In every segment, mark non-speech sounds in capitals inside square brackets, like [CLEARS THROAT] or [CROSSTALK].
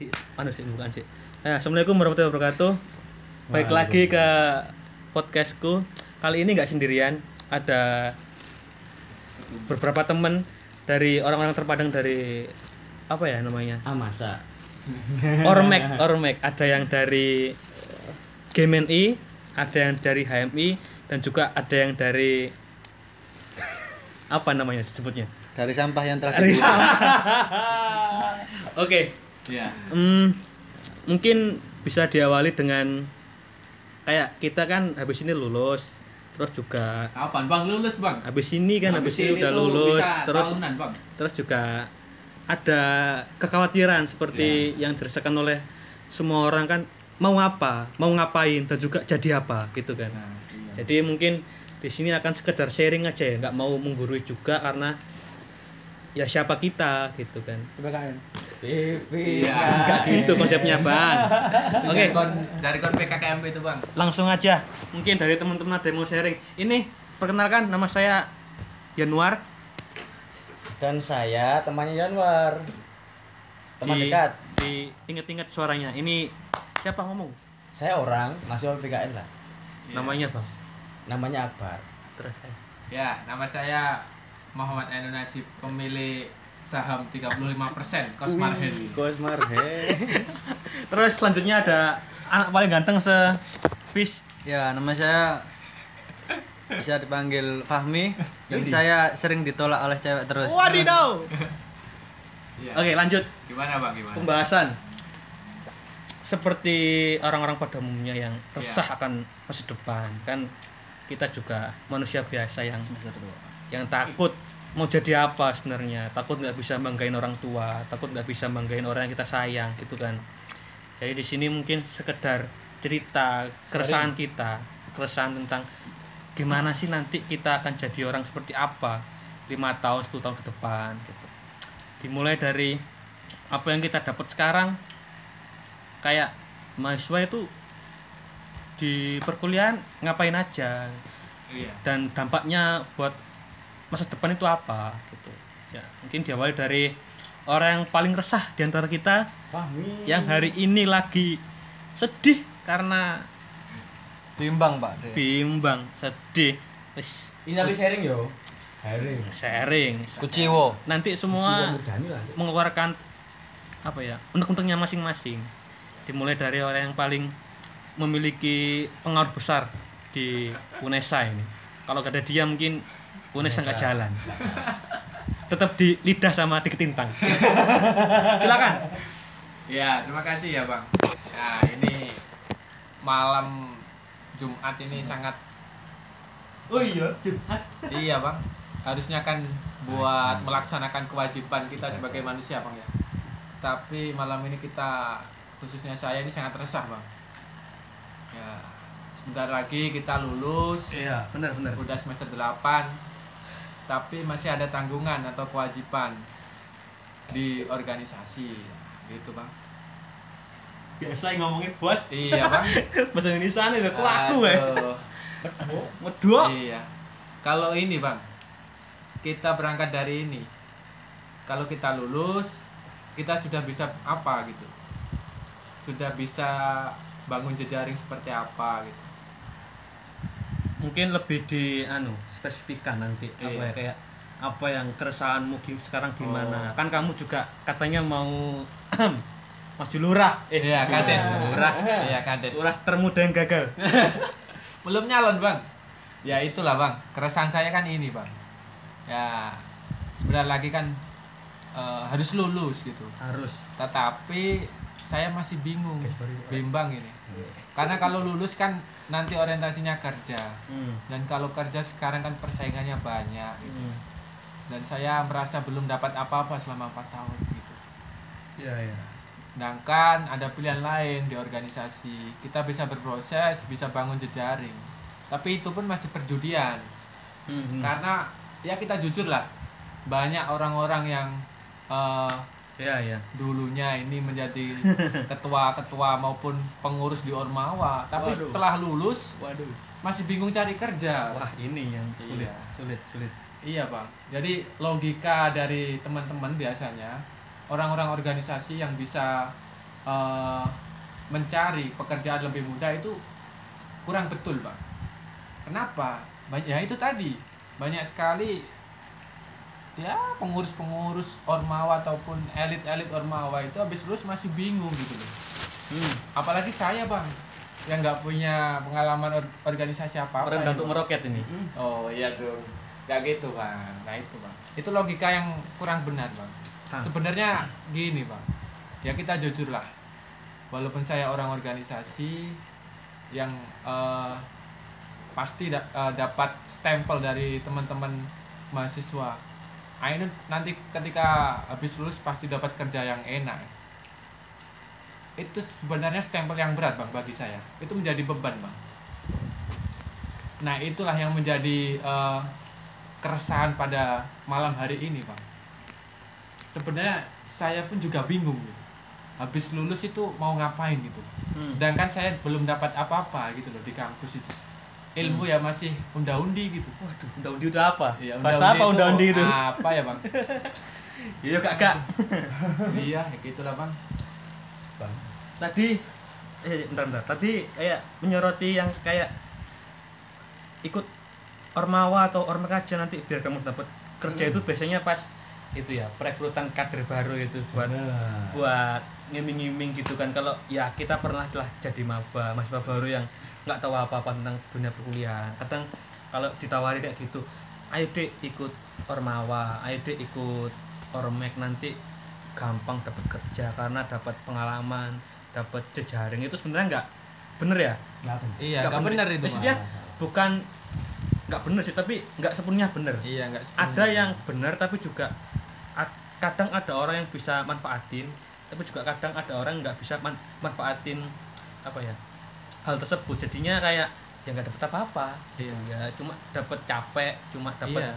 di anu sih bukan sih. Nah, Assalamualaikum warahmatullahi wabarakatuh. Baik lagi ke podcastku. Kali ini nggak sendirian, ada beberapa teman dari orang-orang terpadang dari apa ya namanya? Ah masa? Ormek, [LAUGHS] Ormek. Ada yang dari GMNI, ada yang dari HMI, dan juga ada yang dari [LAUGHS] apa namanya disebutnya? Dari sampah yang Dari dibuang. [LAUGHS] Oke, Iya. Hmm, mungkin bisa diawali dengan kayak kita kan habis ini lulus, terus juga Kapan Bang lulus Bang? habis ini kan habis, ini udah lulus, terus tahunan Bang. terus juga ada kekhawatiran seperti Ya. yang dirasakan oleh semua orang kan mau apa, mau ngapain dan juga jadi apa gitu kan. Nah, iya. Jadi mungkin di sini akan sekedar sharing aja ya, nggak mau menggurui juga karena ya siapa kita gitu kan. PPKN. Iya. Enggak gitu konsepnya, Bang. Oke. Dari kon dari kon PKKMB itu Bang. langsung aja mungkin dari teman-teman ada yang mau sharing ini perkenalkan nama saya Januar Dan saya temannya Januar. Teman di, dekat. di inget-inget suaranya ini siapa ngomong Saya orang mahasiswa PPKN lah. Iya. namanya bang Namanya Akbar. terus saya Ya, nama saya Muhammad Ainun Najib, pemilik saham 35% Kosmar Heli. Kosmar he. [LAUGHS] terus selanjutnya ada anak paling ganteng se Fish Ya, nama saya bisa dipanggil Fahmi yang saya sering ditolak oleh cewek terus. wadidaw [LAUGHS] Iya. oke lanjut Gimana Bang? Gimana? pembahasan seperti orang-orang pada umumnya yang resah Iya. akan masa depan kan kita juga manusia biasa yang Semester dua. yang takut mau jadi apa sebenarnya? Takut nggak bisa banggain orang tua takut nggak bisa banggain orang yang kita sayang gitu kan. Jadi di sini mungkin sekedar cerita keresahan kita keresahan tentang gimana sih nanti kita akan jadi orang seperti apa lima tahun 10 tahun ke depan gitu. Dimulai dari apa yang kita dapat sekarang kayak mahasiswa itu di perkuliahan ngapain aja Iya. dan dampaknya buat masa depan itu apa gitu ya mungkin diawali dari orang yang paling resah di antara kita Fahmi. yang hari ini lagi sedih karena Bimbang, Pak. dia. bimbang sedih wis Ini lagi sharing yo. Sharing. sharing Kuciwo. nanti semua lah. mengeluarkan apa ya unek-uneknya masing-masing dimulai dari orang yang paling memiliki pengaruh besar di UNESA ini kalau gak ada dia mungkin UNESA nggak jalan tetap di lidah sama di ketintang silakan Ya, terima kasih ya Bang. Nah, ini malam Jumat ini sangat oh iya curhat iya Bang. Harusnya kan buat melaksanakan kewajiban kita sebagai manusia Bang ya. Tapi malam ini kita khususnya saya ini sangat resah Bang. Ya, sebentar lagi kita lulus. iya benar benar udah semester 8 tapi masih ada tanggungan atau kewajiban di organisasi. Gitu bang. Biasa ngomongin bos. Iya bang. [LAUGHS] Bahasa Indonesia nih aku aku ya Aduh. medua iya. Kalau ini bang kita berangkat dari ini. Kalau kita lulus kita sudah bisa apa gitu? Sudah bisa bangun jejaring seperti apa gitu? Mungkin lebih di anu spesifikkan nanti apa Iya. ya kayak apa yang keresahanmu sekarang gimana. Oh. kan kamu juga katanya mau [CLEARS THROAT] maju lurah. Eh iya kades lurah. Iya kades lurah termuda yang gagal. [LAUGHS] Belum nyalon bang. Ya itulah bang. Keresahan saya kan ini bang. Ya sebentar lagi kan eh, harus lulus gitu. Harus. Tetapi saya masih bingung. Bimbang ini karena kalau lulus kan nanti orientasinya kerja. Hmm. dan kalau kerja sekarang kan persaingannya banyak gitu. Hmm. dan saya merasa belum dapat apa-apa selama empat tahun gitu. Iya iya. Sedangkan ada pilihan lain di organisasi. Kita bisa berproses bisa bangun jejaring. Tapi itu pun masih perjudian. Hmm, hmm. karena ya kita jujur lah banyak orang-orang yang eh, iya iya dulunya ini menjadi [LAUGHS] ketua-ketua maupun pengurus di Ormawa. Tapi Waduh. setelah lulus waduh. masih bingung cari kerja. Wah ini yang sulit Iya. sulit sulit iya bang. Jadi logika dari teman-teman biasanya orang-orang organisasi yang bisa eh, mencari pekerjaan lebih mudah itu kurang betul pak kenapa? Banyak ya itu tadi. Banyak sekali ya pengurus-pengurus ormawa ataupun elit-elit ormawa itu habis lulus masih bingung gitu loh. Hmm. apalagi saya bang yang nggak punya pengalaman or- organisasi apa apa Merendah untuk meroket ini. oh iya dong nggak gitu bang. Nah itu bang. Itu logika yang kurang benar bang. Hah. sebenarnya gini bang. Ya kita jujur lah walaupun saya orang organisasi yang eh, pasti da- eh, dapat stempel dari teman-teman mahasiswa ah ini nanti ketika habis lulus pasti dapat kerja yang enak. Itu sebenarnya stempel yang berat bang bagi saya. Itu menjadi beban bang. Nah itulah yang menjadi eh, keresahan pada malam hari ini bang. Sebenarnya saya pun juga bingung gitu. habis lulus itu mau ngapain gitu? Hmm. sedangkan saya belum dapat apa-apa gitu loh di kampus itu ilmu ya masih unda-undi gitu Waduh, unda-undi itu apa? ya, Bahasa apa unda-undi itu? apa ya bang [LAUGHS] Iya kakak. [LAUGHS] iya ya gitulah bang Bang. Tadi, eh bentar bentar. Tadi kayak menyoroti yang kayak ikut ormawa atau ormek aja nanti biar kamu dapat kerja Hmm. itu biasanya pas itu ya perekrutan kader baru itu buat Bener. buat ngiming-ngiming gitu kan kalau ya kita pernah lah jadi maba mahasiswa baru yang nggak tahu apa-apa tentang dunia perkuliahan. Kadang kalau ditawari kayak gitu ayo dek ikut ormawa ayo dek ikut ormek nanti gampang dapat kerja karena dapat pengalaman dapat jejaring. Itu sebenarnya nggak bener ya? Nggak bener. iya Nggak benar itu Maksudnya, bukan nggak bener sih tapi nggak sepenuhnya bener. Iya nggak ada yang benar tapi juga kadang ada orang yang bisa manfaatin tapi juga kadang ada orang nggak bisa man- manfaatin apa ya hal tersebut jadinya kayak ya nggak dapet apa-apa Iya. ya cuma dapat capek cuma dapat iya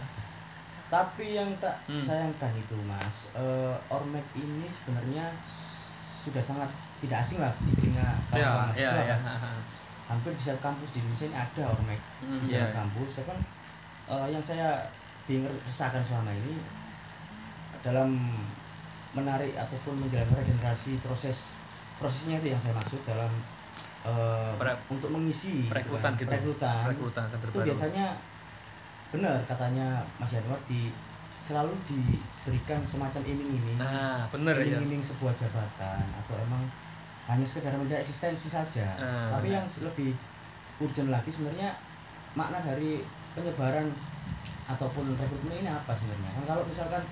Tapi yang tak Hmm. sayangkan itu mas, eh, Ormek ini sebenarnya sudah sangat tidak asing lah di telinga ya kawan-kawan ya mahasiswa ya kan. Hampir di setiap kampus di Indonesia ini ada Ormek Hmm, di Iya. dalam kampus. Ya kan eh, yang saya bingung resahkan selama ini dalam menarik ataupun menjalankan regenerasi proses prosesnya itu yang saya maksud dalam eh, Pre- untuk mengisi perekrutan gitu gitu kan. perekrutan perekrutan. Kader itu biasanya benar katanya Mas Yanwar di selalu diberikan semacam iming-iming. Nah bener ya iming-iming sebuah jabatan atau emang hanya sekedar mencari eksistensi saja. Ah, tapi benar. yang lebih urgent lagi sebenarnya makna dari penyebaran ataupun rekrutmen ini apa sebenarnya? Kan kalau misalkan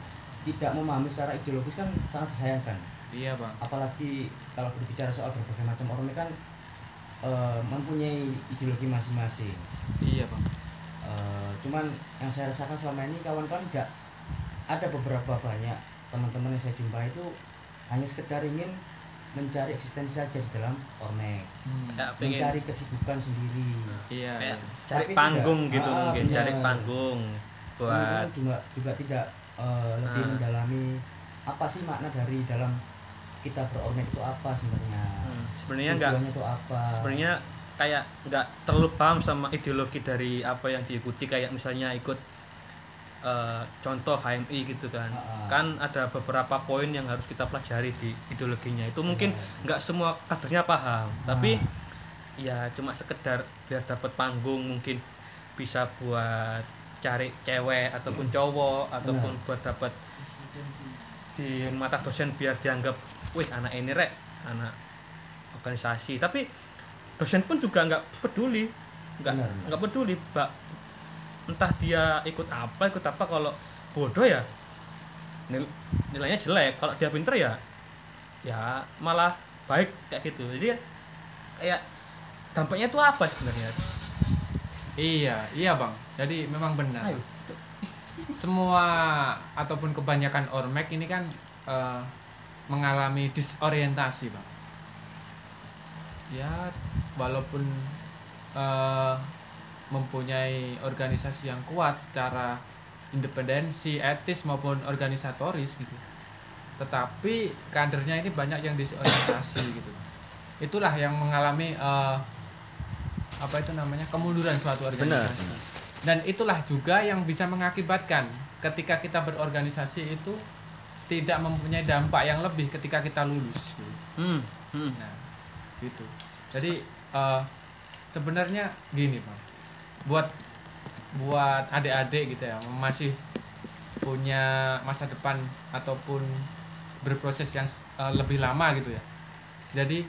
tidak memahami secara ideologis kan sangat disayangkan. Iya bang apalagi kalau berbicara soal berbagai macam orang ini kan eh, mempunyai ideologi masing-masing iya bang Eh, cuman yang saya rasakan selama ini kawan-kawan tidak ada beberapa banyak teman-teman yang saya jumpai itu hanya sekedar ingin mencari eksistensi saja di dalam ormek Hmm. mencari kesibukan sendiri iya kayak iya. cari Tapi panggung tidak. gitu Ah, mungkin benar. cari panggung buat juga juga tidak eh, lebih Ah. mendalami apa sih makna dari dalam kita berormek itu apa sebenarnya? Hmm, sebenarnya nggak tujuannya itu apa? sebenarnya kayak nggak terlalu paham sama ideologi dari apa yang diikuti kayak misalnya ikut eh, contoh HMI gitu kan. Ah. kan ada beberapa poin yang harus kita pelajari di ideologinya. Itu mungkin nggak semua kadernya paham tapi ya cuma sekedar biar dapat panggung mungkin bisa buat cari cewek ataupun cowok ataupun buat dapat di mata dosen biar dianggap wih anak ini rek anak organisasi. Tapi dosen pun juga nggak peduli nggak nggak peduli mbak entah dia ikut apa ikut apa kalau bodoh ya nil- nilainya jelek kalau dia pinter ya ya malah baik kayak gitu. Jadi kayak dampaknya itu apa sebenarnya? Iya iya bang. Jadi memang benar. Ayo. Semua ataupun kebanyakan ormek ini kan eh, mengalami disorientasi bang ya walaupun eh, mempunyai organisasi yang kuat secara independensi etis maupun organisatoris gitu. Tetapi kadernya ini banyak yang disorientasi gitu. Itulah yang mengalami eh, apa itu namanya kemunduran suatu organisasi dan itulah juga yang bisa mengakibatkan ketika kita berorganisasi itu tidak mempunyai dampak yang lebih ketika kita lulus hmm, hmm. Nah, gitu. Jadi eh, sebenarnya gini, Bang. Buat buat adik-adik gitu ya, masih punya masa depan ataupun berproses yang eh, lebih lama gitu ya. Jadi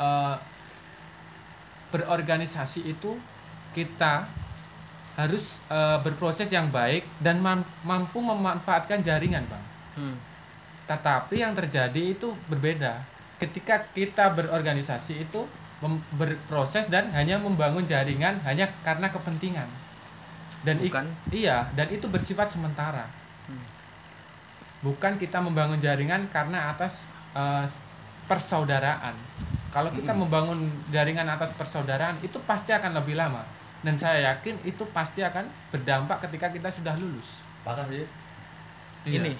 eh, berorganisasi itu kita harus eh, berproses yang baik dan mam- mampu memanfaatkan jaringan, Bang. hmm. Tetapi yang terjadi itu berbeda. Ketika kita berorganisasi itu berproses dan hanya membangun jaringan hanya karena kepentingan. Dan Bukan. iya, dan itu bersifat sementara. Hmm. Bukan kita membangun jaringan karena atas s- persaudaraan. Kalau kita Mm-mm. membangun jaringan atas persaudaraan itu pasti akan lebih lama. Dan saya yakin itu pasti akan berdampak ketika kita sudah lulus. Apakah sih? Iya. ini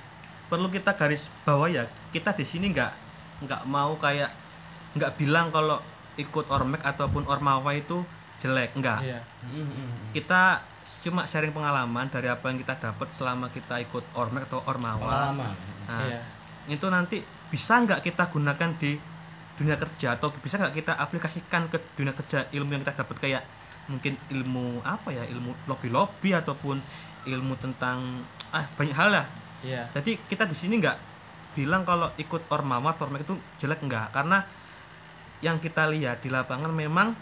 perlu kita garis bawah ya kita di sini nggak nggak mau kayak nggak bilang kalau ikut ormek ataupun ormawa itu jelek enggak Iya. Hmm, hmm, hmm. kita cuma sharing pengalaman dari apa yang kita dapat selama kita ikut ormek atau ormawa Pengalaman. nah, Iya. itu nanti bisa nggak kita gunakan di dunia kerja atau bisa nggak kita aplikasikan ke dunia kerja ilmu yang kita dapat kayak mungkin ilmu apa ya ilmu lobby lobby ataupun ilmu tentang ah banyak hal lah Iya. jadi kita di sini nggak bilang kalau ikut ormawa ormek itu jelek enggak karena yang kita lihat di lapangan memang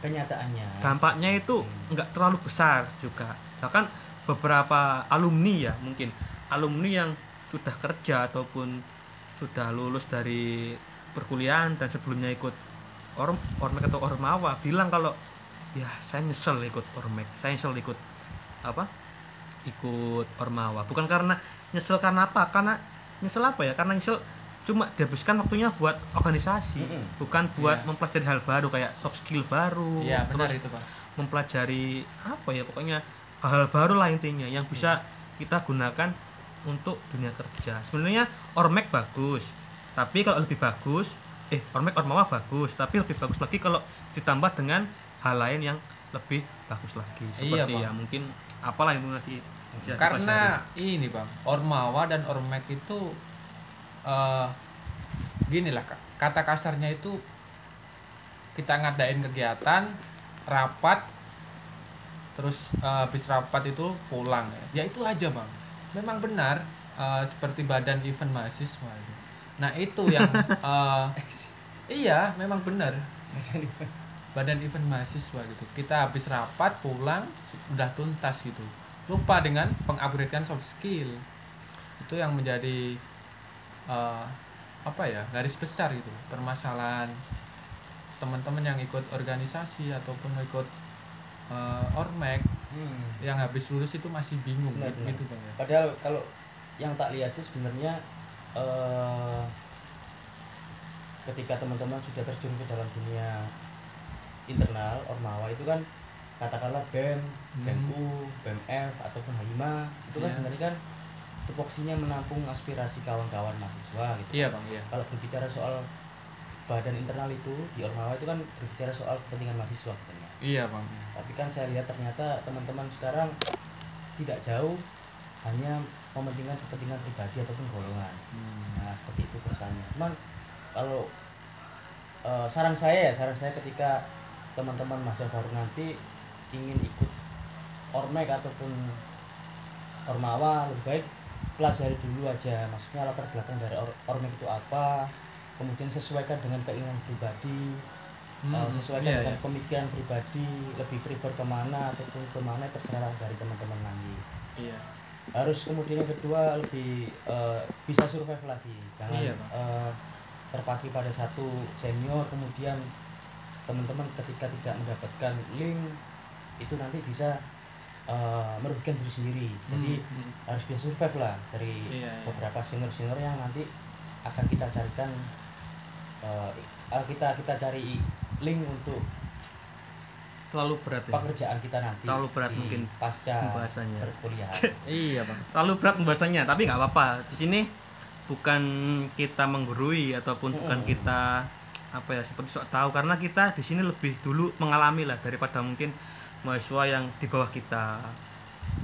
Kenyataannya. dampaknya itu nggak terlalu besar juga bahkan beberapa alumni ya mungkin alumni yang sudah kerja ataupun sudah lulus dari perkuliahan dan sebelumnya ikut orm ormek atau ormawa bilang kalau ya saya nyesel ikut ormek. Saya nyesel ikut apa? Ikut ormawa. Bukan karena nyesel karena apa? Karena nyesel apa ya? Karena nyesel cuma dihabiskan waktunya buat organisasi Mm-mm. bukan buat Iya. mempelajari hal baru kayak soft skill baru Iya, benar terus itu, Pak. mempelajari apa ya? Pokoknya hal-hal baru lah intinya yang bisa kita gunakan untuk dunia kerja. Sebenarnya ormek bagus tapi kalau lebih bagus eh ormek ormawa bagus tapi lebih bagus lagi kalau ditambah dengan hal lain yang lebih bagus lagi Iya, seperti Bang. ya mungkin apalah itu nanti karena ini bang ormawa dan ormek itu eh gini lah Kak. kata kasarnya itu kita ngadain kegiatan rapat terus eh, habis rapat itu pulang ya. ya itu aja bang memang benar eh, seperti badan event mahasiswa itu nah itu yang [LAUGHS] eh, iya memang benar badan event mahasiswa gitu. Kita habis rapat pulang sudah tuntas gitu. Lupa dengan pengupgradean soft skill. Itu yang menjadi eh, apa ya garis besar gitu. Permasalahan teman-teman yang ikut organisasi ataupun ikut eh, ormek Hmm. yang habis lulus itu masih bingung Benar, gitu, benar. gitu bang ya. Padahal kalau yang tak lihat sih sebenarnya eh, ketika teman-teman sudah terjun ke dalam dunia internal ormawa itu kan katakanlah BEM, Hmm. BEMU, BEMF ataupun HIMA itu kan Iya. sebenarnya kan tupoksinya menampung aspirasi kawan-kawan mahasiswa gitu. iya bang iya Kalau berbicara soal badan internal itu di ormawa itu kan berbicara soal kepentingan mahasiswa sebenarnya. iya bang Tapi kan saya lihat ternyata teman-teman sekarang tidak jauh hanya mementingkan kepentingan pribadi ataupun golongan. Hmm. Nah seperti itu kesannya. Cuman kalau eh, saran saya ya saran saya ketika teman-teman masa baru nanti ingin ikut ormek ataupun ormawa lebih baik pelajari dulu aja. Maksudnya latar belakang dari or- ormek itu apa kemudian sesuaikan dengan keinginan pribadi Hmm, Uh, sesuaikan iya, dengan iya. pemikiran pribadi lebih prefer ke mana ataupun ke mana terserah dari teman-teman nanti iya. Harus kemudian yang kedua lebih uh, bisa survive lagi. Jangan Iya, uh, terpaku pada satu senior kemudian teman-teman ketika tidak mendapatkan link itu nanti bisa uh, merugikan diri sendiri jadi Hmm, hmm. harus bisa survive lah dari Iya, iya. beberapa senior-senior yang nanti akan kita carikan uh, kita kita cari link untuk terlalu berat ya pekerjaan kita nanti Terlalu berat mungkin pasca pembahasannya. perkuliahan [LAUGHS] Iya bang. terlalu berat pembahasannya tapi nggak apa-apa di sini bukan kita menggurui ataupun bukan Mm-mm. kita apa ya seperti sok tahu. Karena kita di sini lebih dulu mengalami lah daripada mungkin mahasiswa yang di bawah kita.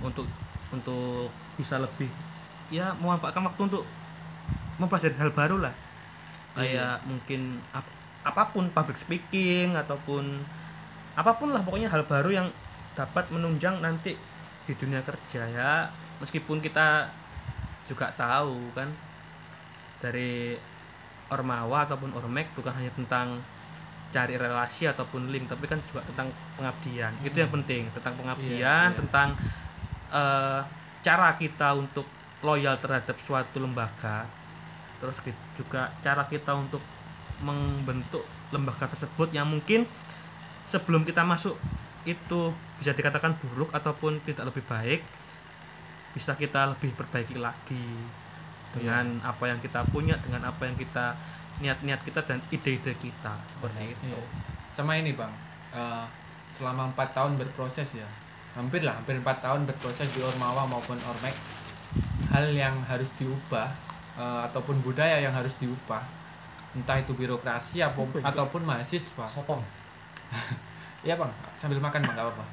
Untuk untuk bisa lebih ya memanfaatkan waktu untuk mempelajari hal baru lah. Kayak mungkin ap- apa pun public speaking ataupun apa pun lah pokoknya hal baru yang dapat menunjang nanti di dunia kerja ya. Meskipun kita juga tahu kan dari ormawa ataupun ormek bukan hanya tentang cari relasi ataupun link tapi kan juga tentang pengabdian. Itu yang penting tentang pengabdian iya. tentang eh, cara kita untuk loyal terhadap suatu lembaga terus juga cara kita untuk membentuk lembaga tersebut yang mungkin sebelum kita masuk itu bisa dikatakan buruk ataupun tidak lebih baik bisa kita lebih perbaiki lagi dengan apa yang kita punya dengan apa yang kita niat-niat kita dan ide-ide kita seperti itu Iya. Sama ini bang, eh, selama empat tahun berproses ya, hampir lah, hampir empat tahun berproses di Ormawa maupun Ormek, hal yang harus diubah eh, ataupun budaya yang harus diubah, entah itu birokrasi apa, ataupun mahasiswa. Sopong. [LAUGHS] Iya bang, sambil makan bang, nggak apa-apa.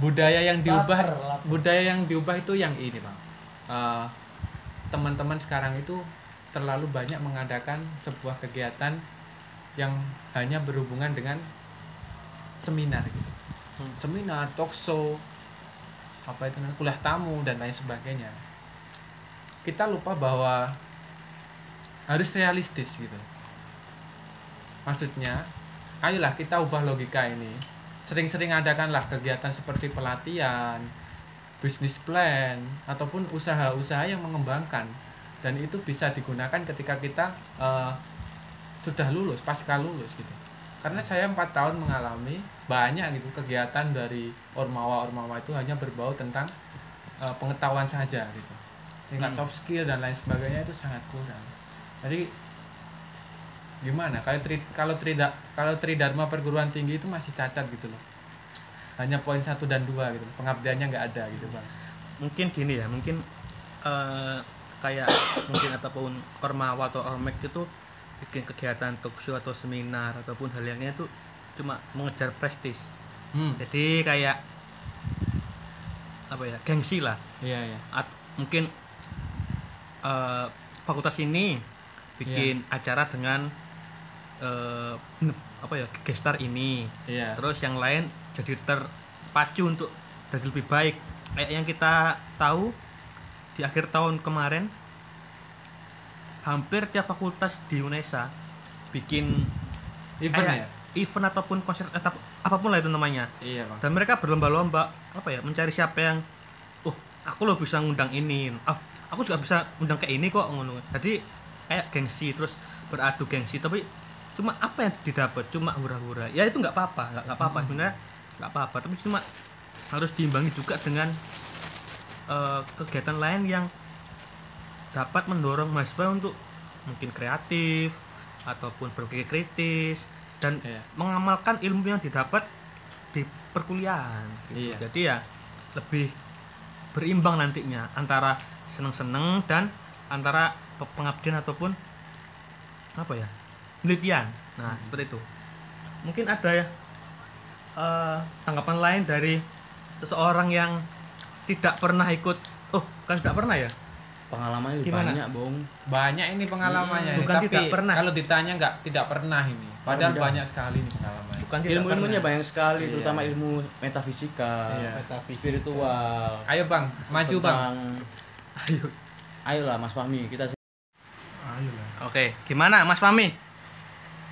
Budaya yang diubah, budaya yang diubah itu yang ini bang. Eh, teman-teman sekarang itu terlalu banyak mengadakan sebuah kegiatan yang hanya berhubungan dengan seminar gitu. Hmm. seminar talk show apa itu namanya kuliah tamu dan lain sebagainya. Kita lupa bahwa harus realistis gitu. Maksudnya ayolah kita ubah logika ini. Sering-sering adakanlah kegiatan seperti pelatihan bisnis plan ataupun usaha-usaha yang mengembangkan. Dan itu bisa digunakan ketika kita eh, sudah lulus pasca lulus gitu. Karena saya empat tahun mengalami banyak gitu kegiatan dari ormawa ormawa itu hanya berbau tentang eh, pengetahuan saja gitu. Tingkat Hmm. soft skill dan lain sebagainya itu sangat kurang. Jadi gimana? Kalau tri kalau trida kalau tridharma perguruan tinggi itu masih cacat gitu loh hanya poin satu dan dua gitu. Pengabdiannya nggak ada gitu bang. Mungkin gini ya mungkin eh, kayak [COUGHS] mungkin ataupun ormawa atau ormek itu bikin kegiatan talk show atau seminar ataupun hal yang itu cuma mengejar prestis. Hmm. jadi kayak apa ya gengsi lah. Iya iya. At- mungkin eh, fakultas ini bikin acara dengan eh, apa ya gestar ini. Iya. Terus yang lain jadi terpacu untuk jadi lebih baik. Kayak yang kita tahu di akhir tahun kemarin hampir tiap fakultas di UNESA bikin event kayak ya? event ataupun konser atau apa pun lah itu namanya. Iya bang dan mereka berlomba-lomba apa ya mencari siapa yang oh aku lo bisa ngundang ini ah aku juga bisa undang kayak ini kok ngono. Jadi kayak gengsi terus beradu gengsi tapi cuma apa yang didapat? Cuma hura-hura. Ya itu nggak apa-apa nggak apa-apa. Sebenarnya nggak apa-apa tapi cuma harus diimbangi juga dengan eh, kegiatan lain yang dapat mendorong mahasiswa untuk mungkin kreatif ataupun berpikir kritis dan Iya. mengamalkan ilmu yang didapat di perkuliahan gitu. Iya. jadi ya lebih berimbang nantinya antara seneng-seneng dan antara pe- pengabdian ataupun apa ya penelitian nah seperti itu mungkin ada ya eh, tanggapan lain dari seseorang yang tidak pernah ikut oh kan tidak pernah ya Pengalamannya Gimana? banyak, Bung. banyak ini pengalamannya Hmm, ini. bukan tapi tidak pernah. kalau ditanya nggak tidak pernah ini padahal tidak. banyak sekali nih pengalamannya bukan tidak Ilmu-ilmunya pernah. banyak sekali, Iya. terutama ilmu metafisika, Iya. spiritual. ayo bang maju bang tentang ayo Ayolah Mas Fahmi, kita oke gimana Mas Fami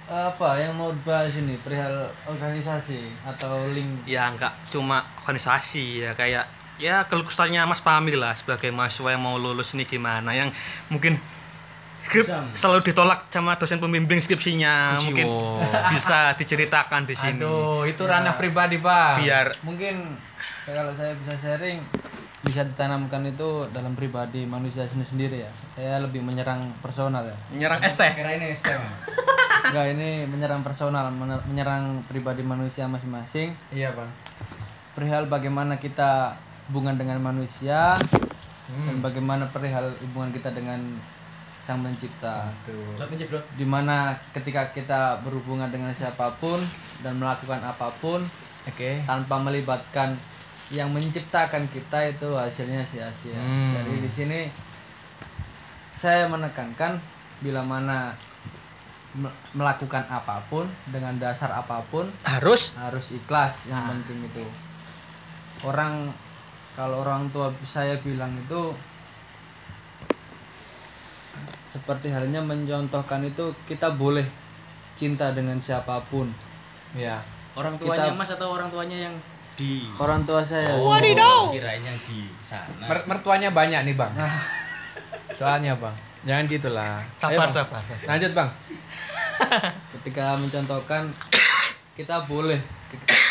apa yang mau dibahas ini? Perihal organisasi atau link? Ya nggak cuma organisasi ya kayak ya keluh kesahnya Mas Fahmi lah sebagai mahasiswa yang mau lulus ini gimana yang mungkin skrip selalu ditolak sama dosen pembimbing skripsinya Kuciwo. mungkin [LAUGHS] bisa diceritakan di sini. Aduh itu ranah pribadi bang biar mungkin saya- kalau saya bisa sharing bisa ditanamkan itu dalam pribadi manusia sendiri ya. Saya lebih menyerang personal ya. Menyerang teh. Kira ini STM. [LAUGHS] enggak ini menyerang personal menyerang pribadi manusia masing-masing iya bang perihal bagaimana kita hubungan dengan manusia dan hmm. bagaimana perihal hubungan kita dengan sang pencipta bro. di mana ketika kita berhubungan dengan siapa pun dan melakukan apa pun oke tanpa melibatkan yang menciptakan kita itu hasilnya sia-sia. Hmm. Jadi di sini saya menekankan bila mana melakukan apa pun dengan dasar apa pun harus. harus ikhlas yang penting itu. Orang kalau orang tua saya bilang itu seperti halnya mencontohkan itu kita boleh cinta dengan siapa pun. Iya. Orang tuanya Kita- Mas atau orang tuanya yang di? Orang tua saya. Kirain yang di sana. Mer- mertuanya banyak nih bang. [LAUGHS] Soalnya bang, jangan gitulah. Ayo, sabar sabar. Lanjut bang. [LAUGHS] ketika mencontohkan kita boleh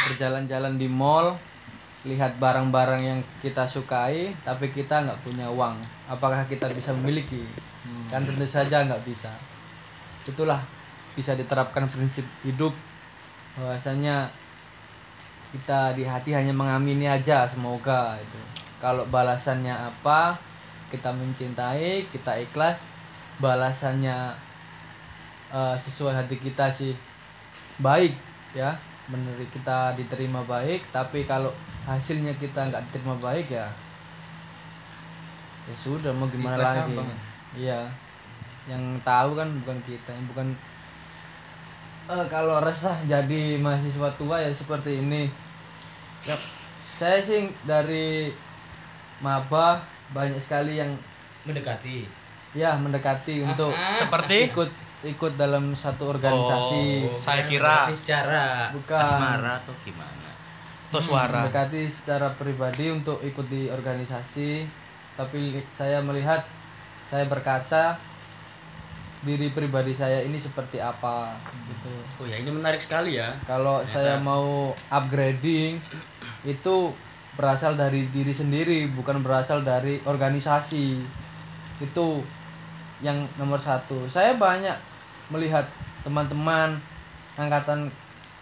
berjalan-jalan di mall lihat barang-barang yang kita sukai tapi kita nggak punya uang. Apakah kita bisa memiliki? Kan tentu saja nggak bisa. Itulah bisa diterapkan prinsip hidup. Bahwasanya kita di hati hanya mengamini aja semoga itu. Kalau balasannya apa kita mencintai kita ikhlas balasannya eh, sesuai hati kita sih baik ya. Menurut kita diterima baik tapi kalau hasilnya kita nggak diterima baik ya ya sudah mau gimana Ikhlas lagi? iya. Yang tahu kan bukan kita yang bukan Eh, kalau resah jadi mahasiswa tua ya seperti ini. Ya, saya sih dari maba banyak sekali yang Mendekati. ya mendekati untuk Seperti ikut ikut dalam satu organisasi Oh, saya kira secara Bukan. asmara atau gimana? atau suara. mendekati secara pribadi untuk ikut di organisasi tapi saya melihat saya berkaca diri pribadi saya ini seperti apa gitu Oh ya ini menarik sekali ya. kalau saya mau upgrading itu berasal dari diri sendiri bukan berasal dari organisasi itu yang nomor satu saya banyak melihat teman-teman angkatan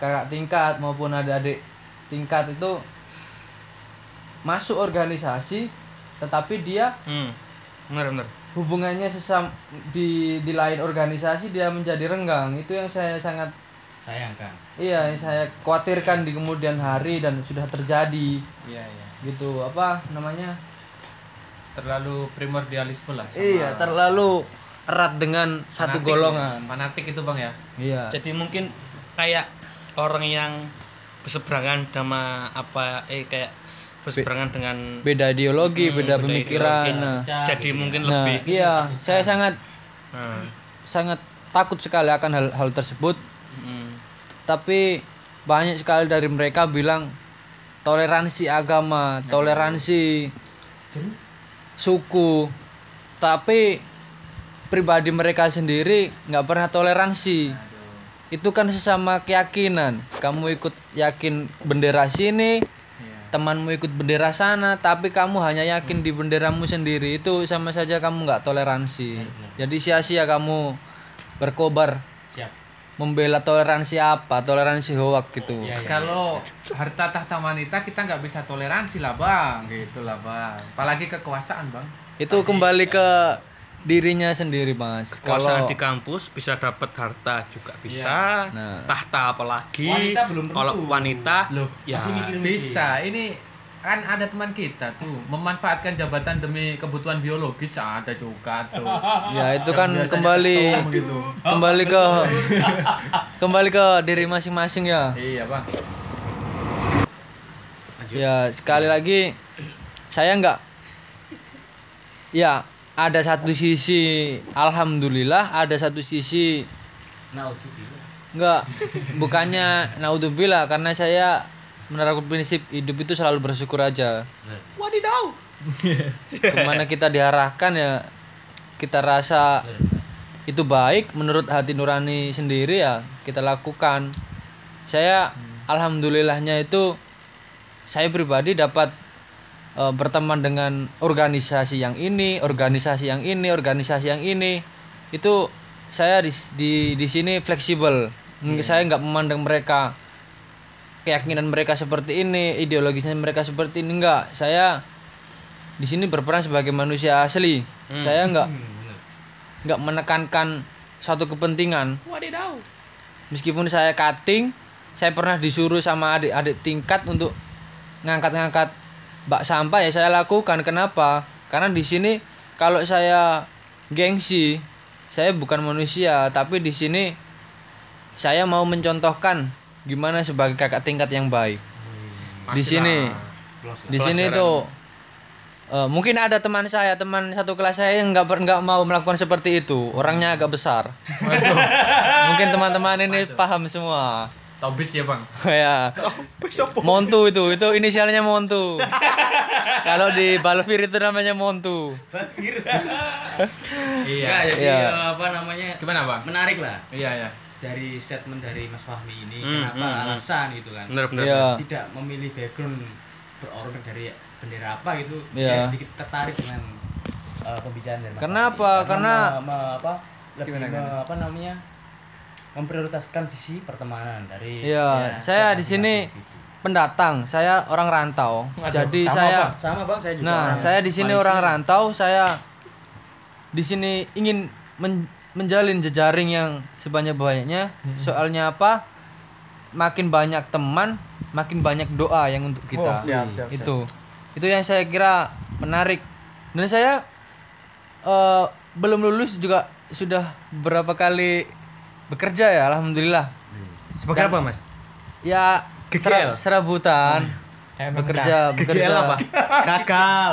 kakak tingkat maupun adik-adik tingkat itu masuk organisasi tetapi dia Hmm. Benar benar. hubungannya sesam di di lain organisasi dia menjadi renggang itu yang saya sangat Sayangkan. Iya, yang saya khawatirkan di kemudian hari dan sudah terjadi Iya iya. gitu. Apa namanya? Terlalu primordialisme lah. sama Iya, terlalu erat dengan satu fanatik golongan. ya. Fanatik itu bang ya. Iya. Jadi mungkin kayak orang yang berseberangan sama apa eh kayak berseberangan dengan Beda ideologi, Hmm, beda beda pemikiran. ideologi. Nah, Pecah jadi gitu ya. mungkin nah, lebih iya, saya sangat nah, sangat takut sekali akan hal hal tersebut. Tapi banyak sekali dari mereka bilang toleransi agama, toleransi suku. Tapi pribadi mereka sendiri nggak pernah toleransi. Itu kan sesama keyakinan. Kamu ikut yakin bendera sini, Iya. temanmu ikut bendera sana, tapi kamu hanya yakin di benderamu sendiri. Itu sama saja kamu nggak toleransi. Jadi sia-sia kamu berkobar. Membela toleransi apa? Toleransi hoak gitu. Iya, iya. Kalau harta tahta wanita kita nggak bisa toleransi lah bang, gitu lah bang. Apalagi kekuasaan bang. Itu kembali ke dirinya sendiri, Mas. kekuasaan Kalau di kampus bisa dapat harta juga bisa Nah. tahta apalagi Wanita belum tentu. kalau wanita Loh, ya Masih mikir-mikir. Bisa, ini kan ada teman kita tuh memanfaatkan jabatan demi kebutuhan biologis ada juga tuh. [LAUGHS] ya itu kan Biasanya kembali ketum gitu. kembali ke kembali ke diri masing-masing ya. Iya bang. Ya sekali lagi saya nggak ya ada satu sisi alhamdulillah ada satu sisi Naudzubillah. nggak bukannya naudzubillah karena saya menerapkan prinsip hidup itu selalu bersyukur aja. Wadidaw. [LAUGHS] Ke mana kita diarahkan ya kita rasa itu baik. Menurut hati nurani sendiri ya kita lakukan. Saya alhamdulillahnya itu saya pribadi dapat eh, berteman dengan organisasi yang ini organisasi yang ini organisasi yang ini. Itu saya di di, di sini fleksibel. Nggak- saya nggak memandang mereka keyakinan mereka seperti ini ideologisnya mereka seperti ini enggak. Saya di sini berperan sebagai manusia asli. Saya nggak nggak menekankan suatu kepentingan. Wadidaw. Meskipun saya cutting saya pernah disuruh sama adik-adik tingkat untuk ngangkat-ngangkat bak sampah ya saya lakukan. Kenapa? Karena di sini kalau saya gengsi, saya bukan manusia, tapi di sini saya mau mencontohkan gimana sebagai kakak tingkat yang baik. Di sini, di sini tuh eh, mungkin ada teman saya, teman satu kelas saya yang nggak nggak mau melakukan seperti itu. Orangnya agak besar. [LAUGHS] mungkin teman-teman ini paham semua. Tobis ya bang? [LAUGHS] Ya. Montu itu itu inisialnya Montu. [LAUGHS] Kalau di Balvir itu namanya Montu. Iya. Nggak, jadi Iya. eh, apa namanya? Gimana bang? Menarik lah. Iya ya dari statement dari Mas Fahmi ini Hmm, kenapa hmm, hmm. alasan gitu kan bener bener Iya. tidak memilih background berorgan dari bendera apa gitu Iya. saya sedikit tertarik dengan eh, pembicaraan dari Mas Kenapa? Fahmi. Karena- me- me- apa lebih Gimana, me- apa namanya memprioritaskan sisi pertemanan dari Iya, ya, saya di sini individu. pendatang saya orang rantau Waduh, jadi sama saya bang, sama bang saya juga nah orang saya di sini orang rantau saya di sini ingin men- menjalin jejaring yang sebanyak banyaknya soalnya apa? Makin banyak teman makin banyak doa yang untuk kita. Oh, siap, siap, siap. itu. Itu yang saya kira menarik. Dan saya eh, belum lulus juga sudah berapa kali bekerja ya alhamdulillah. Sebagai apa mas? Ya GGL? sera- serabutan. Emang bekerja bekerja. apa? Gagal.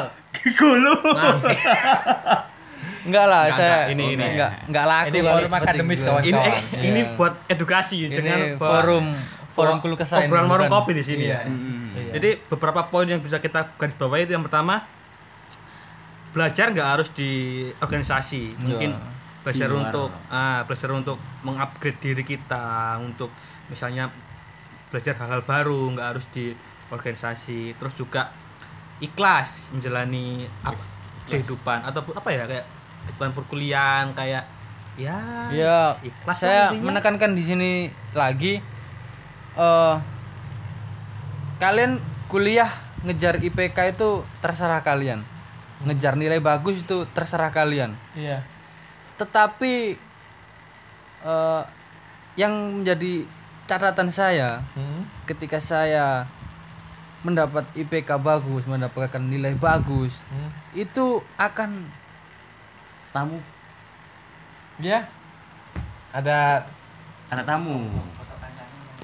Gulu [LAUGHS] enggak lah Enggak, saya enggak. Ini, ini. enggak enggak laku Ini forum akademis, gitu. kawan. ini Kawan. ini Iya. buat edukasi ini jangan forum forum keluh kesah ini, obrolan warung kopi di sini Iya. ya Iya. jadi beberapa poin yang bisa kita garis bawahi itu yang pertama belajar nggak harus di organisasi mungkin Iya. belajar luar. untuk ah belajar untuk mengupgrade diri kita untuk misalnya belajar hal-hal baru nggak harus di organisasi terus juga ikhlas menjalani apa kehidupan ataupun apa ya kayak kehidupan perkuliahan kayak ya Iya, ikhlas saya intinya. menekankan di sini lagi eh kalian kuliah ngejar IPK itu terserah kalian. Ngejar nilai bagus itu terserah kalian. iya Tetapi eh yang menjadi catatan saya Hmm. ketika saya mendapat IPK bagus, mendapatkan nilai bagus, Hmm. itu akan tamu. Iya. Ada ada tamu.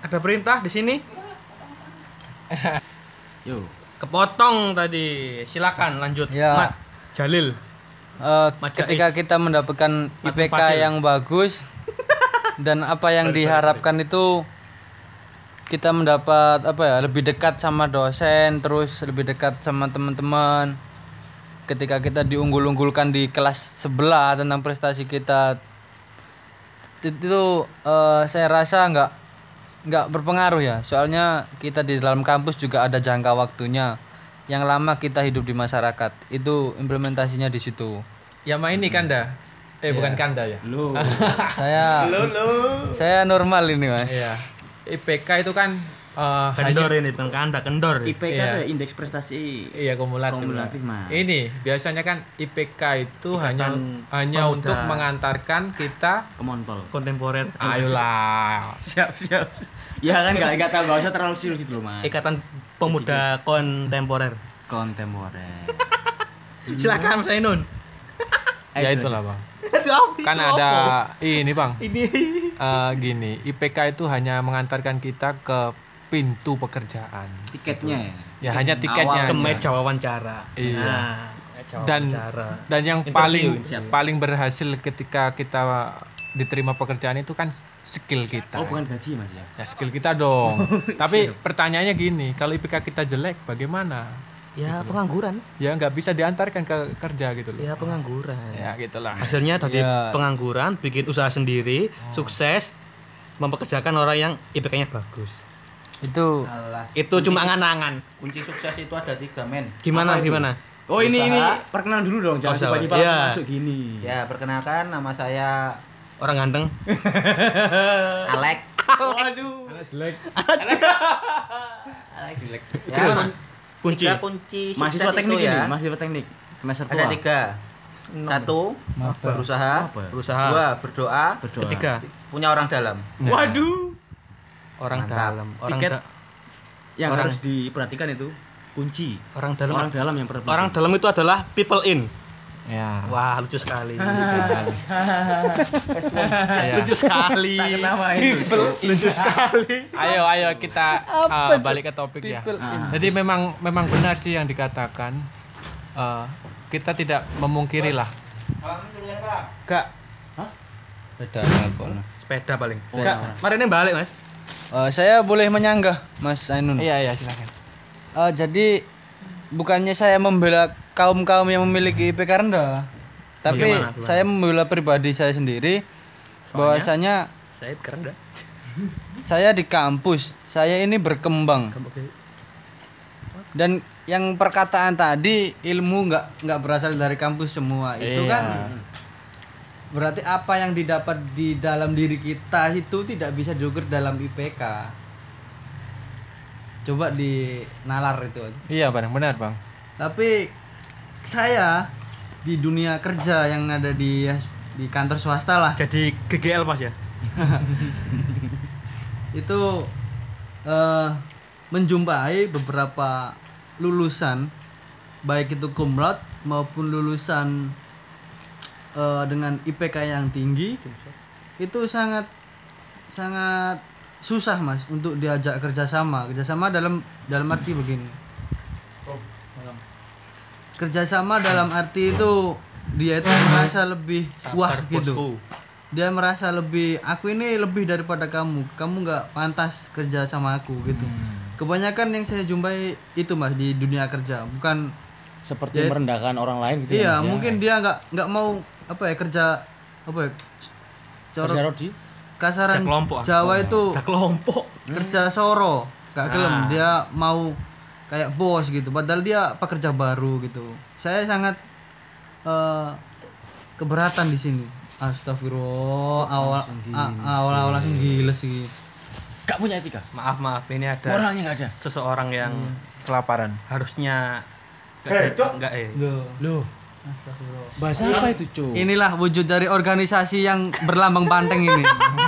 Ada perintah di sini? [LAUGHS] Yo. Kepotong tadi. Silakan lanjut. Ya. Mat Jalil. Eh, Mas ketika Jais. kita mendapatkan Mas IPK yang bagus [LAUGHS] dan apa yang diharapkan itu kita mendapat apa ya lebih dekat sama dosen terus lebih dekat sama teman-teman ketika kita diunggul-unggulkan di kelas sebelah tentang prestasi kita itu eh, saya rasa nggak nggak berpengaruh ya. Soalnya kita di dalam kampus juga ada jangka waktunya yang lama kita hidup di masyarakat. Itu implementasinya di situ. Yama ini kanda. Eh bukan kanda ya? Lu. [LAUGHS] Saya saya normal ini mas. Iya. IPK itu kan eh, kendor hanya ini bukan kanda kendor. IPK Iya. tuh ya, indeks prestasi iya kumulatif, Kumulatif, Mas. Ini biasanya kan IPK itu hanya hanya Pemuda. untuk mengantarkan kita kemontol kontemporer. Ayolah. [LAUGHS] Siap siap. Ya kan nggak nggak tahu nggak usah terlalu serius gitu loh mas. Ikatan pemuda kontemporer. Kontemporer. [LAUGHS] Silakan Mas Ainun. [LAUGHS] Ya itulah bang. Itu kan Itu ada ini bang. Ini. Eh, gini IPK itu hanya mengantarkan kita ke pintu pekerjaan. Tiketnya ya? Hanya tiketnya ke aja. meja wawancara. Iya. Nah, dan wawancara. dan yang Interview, paling siap. paling berhasil ketika kita diterima pekerjaan itu kan skill kita. Oh bukan gaji mas ya? Ya skill kita dong. [LAUGHS] Tapi pertanyaannya gini kalau IPK kita jelek bagaimana? Ya pengangguran. Ya nggak bisa diantarkan ke kerja gitu loh. Ya pengangguran. Ya gitulah. Hasilnya tadi Ya. pengangguran bikin usaha sendiri Oh. sukses mempekerjakan orang yang IPK-nya bagus itu. Itu cuma angan-angan. kunci sukses itu ada tiga men. Gimana Apa itu? gimana? Oh ini ini. Usaha. perkenalan dulu dong jangan Oh, tiba-tiba langsung masuk gini. Ya perkenalkan nama saya orang ganteng. [LAUGHS] Alek. Waduh. Jelek. Alek jelek. Ya kunci. tiga kunci mahasiswa teknik itu ini ya mahasiswa teknik. Semester tua ada tiga. Satu berusaha. Berusaha. Dua berdoa. Berdoa. Ketiga. Punya orang dalam. Waduh orang Mantap. dalam orang Tiket. da- yang Orang- harus diperhatikan itu Kunci. Orang dalam orang dalam yang terpenting orang dalam itu adalah people in. Ya. Wah, lucu sekali. [LAUGHS] Ya. [LAUGHS] lucu sekali. lucu sekali. [LAUGHS] Ayo ayo kita uh, balik ke topik ya. Jadi memang memang benar sih yang dikatakan. Uh, kita tidak memungkiri lah. Kak. Beda telepon. Sepeda paling. Oh, Enggak, mari ini balik, Mas. Eh, saya boleh menyanggah, Mas Ainun. Iya iya silakan. Eh, jadi bukannya saya membela kaum-kaum yang memiliki IPK rendah, tapi saya membela pribadi saya sendiri bahwasanya Saya keren dah. saya di kampus, saya ini berkembang. Dan yang perkataan tadi ilmu nggak nggak berasal dari kampus semua itu Iya. kan berarti apa yang didapat di dalam diri kita itu tidak bisa diukur dalam IPK. Coba di nalar itu aja. Iya bang benar bang. Tapi saya di dunia kerja yang ada di di kantor swasta lah Jadi GGL Mas ya. [LAUGHS] itu eh, menjumpai beberapa lulusan baik itu kumlot maupun lulusan eh, dengan IPK yang tinggi itu sangat sangat susah mas untuk diajak kerjasama. Kerjasama dalam dalam arti begini. Kerjasama dalam arti itu dia itu merasa lebih wah gitu. Bosku. dia merasa lebih aku ini lebih daripada kamu. Kamu nggak pantas kerja sama aku gitu. Kebanyakan yang saya jumpai itu mas di dunia kerja. Bukan seperti merendahkan orang lain gitu iya ya, Mas, ya. mungkin dia nggak nggak mau apa ya kerja apa ya cara Kerja rodi kasaran Kerja kelompok. Jawa itu kelompok. kerja soro gak gelem Ah. dia mau kayak bos gitu padahal dia pekerja baru gitu saya sangat eh, keberatan di sini astagfirullah awal awal awal langsung gila sih gak punya etika Maaf, maaf. Ini ada moralnya gak ada seseorang yang Kelaparan. harusnya enggak eh. loh bahasa apa itu cuy inilah wujud dari organisasi yang berlambang banteng ini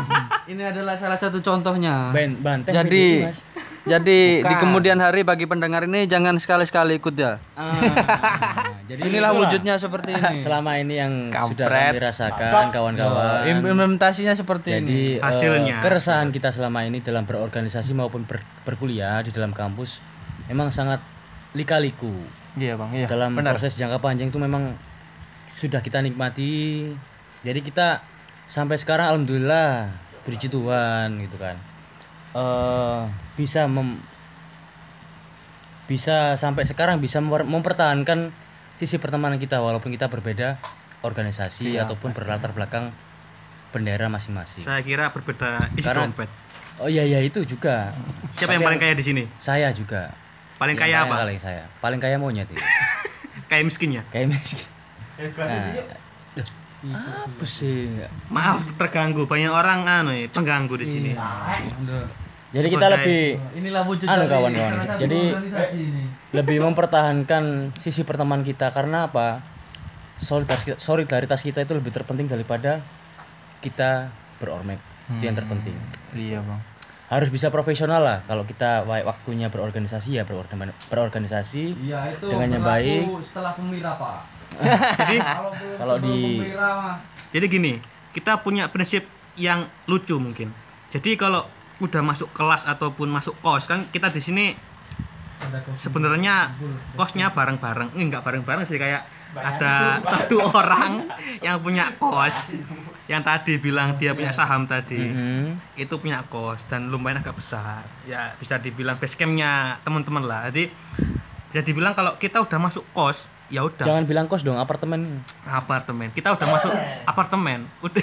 [LAUGHS] ini adalah salah satu contohnya Ben- banteng jadi Mas. jadi di kemudian hari bagi pendengar ini jangan sekali-sekali ikut ya Ah, [LAUGHS] jadi inilah itulah. wujudnya seperti ini [LAUGHS] selama ini yang sudah Kampret. kami rasakan kawan-kawan implementasinya seperti ini Jadi eh, Hasilnya. keresahan kita selama ini dalam berorganisasi maupun ber- berkuliah di dalam kampus memang sangat lika-liku. Iya bang iya. dalam benar. proses jangka panjang itu memang sudah kita nikmati. Jadi kita sampai sekarang alhamdulillah puji Tuhan gitu kan. eh bisa mem- bisa sampai sekarang bisa memper- mempertahankan sisi pertemanan kita walaupun kita berbeda organisasi ataupun berlatar belakang bendera masing-masing. Saya kira berbeda isi Karena- dompet. Oh iya iya itu juga. Siapa yang paling kaya di sini? Saya juga. Paling Yang kaya apa? Paling saya. Paling kaya monyet [LAUGHS] itu. Kaya miskinnya. Kayak miskin. Nah, duh, apa sih? Maaf terganggu. Banyak orang anu ya, pengganggu di sini. Jadi kita Sebagai- lebih inilah wujud Anu, dari kawan-kawan. Jadi- organisasi ini lebih mempertahankan sisi pertemanan kita karena apa? Solidaritas, solidaritas kita itu lebih terpenting daripada kita berormek. Itu yang terpenting. Iya bang. Harus bisa profesional lah. Kalau kita wa- waktunya berorganisasi ya berorgan- berorganisasi iya itu Dengan yang baik. setelah pemira pak. [LAUGHS] Jadi kalau di- pemira jadi gini, kita punya prinsip yang lucu mungkin. Jadi kalau udah masuk kelas ataupun masuk kos kan kita di sini sebenarnya kosnya bareng-bareng. Eh, enggak bareng-bareng sih kayak ada satu [LAUGHS] orang yang punya kos [LAUGHS] yang tadi bilang dia punya saham tadi Hmm. itu punya kos dan lumayan agak besar ya bisa dibilang base campnya teman-teman lah jadi bisa dibilang kalau kita udah masuk kos ya udah Jangan bilang kos dong, apartemen. apartemen kita udah masuk apartemen udah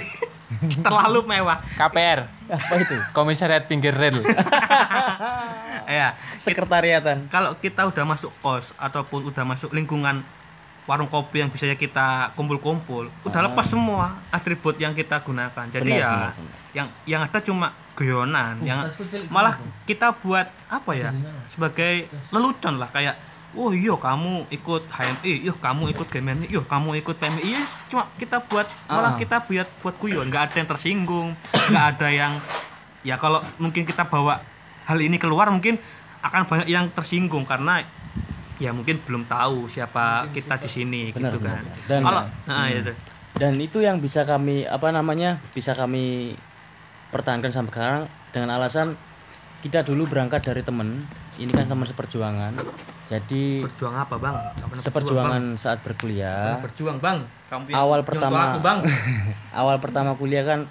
[LAUGHS] terlalu mewah KPR. Apa itu? Komisariat pinggir rel. [LAUGHS] ya Sekretariatan. kalau kita udah masuk kos ataupun udah masuk lingkungan warung kopi yang biasanya kita kumpul-kumpul udah lepas semua atribut yang kita gunakan. Jadi Benar, ya benar, benar. yang yang ada cuma guyonan yang tas kecil malah kita buat apa ya? Sebagai lelucon lah kayak oh iya kamu ikut HMI iya kamu ikut GMI iya kamu ikut PMI iya cuma kita buat malah Ah. kita buat buat guyon. Nggak ada yang tersinggung nggak ada yang ya kalau mungkin kita bawa hal ini keluar mungkin akan banyak yang tersinggung karena ya mungkin belum tahu siapa kita di sini Benar, gitu benar, kan. Dan- kalau nah, itu. dan itu yang bisa kami apa namanya bisa kami pertahankan sampai sekarang dengan alasan kita dulu berangkat dari temen ini kan teman seperjuangan jadi berjuang apa bang? Seperjuangan saat berjuang, berkuliah Bang. berjuang bang. Kamu awal pertama aku bang. [LAUGHS] awal pertama kuliah kan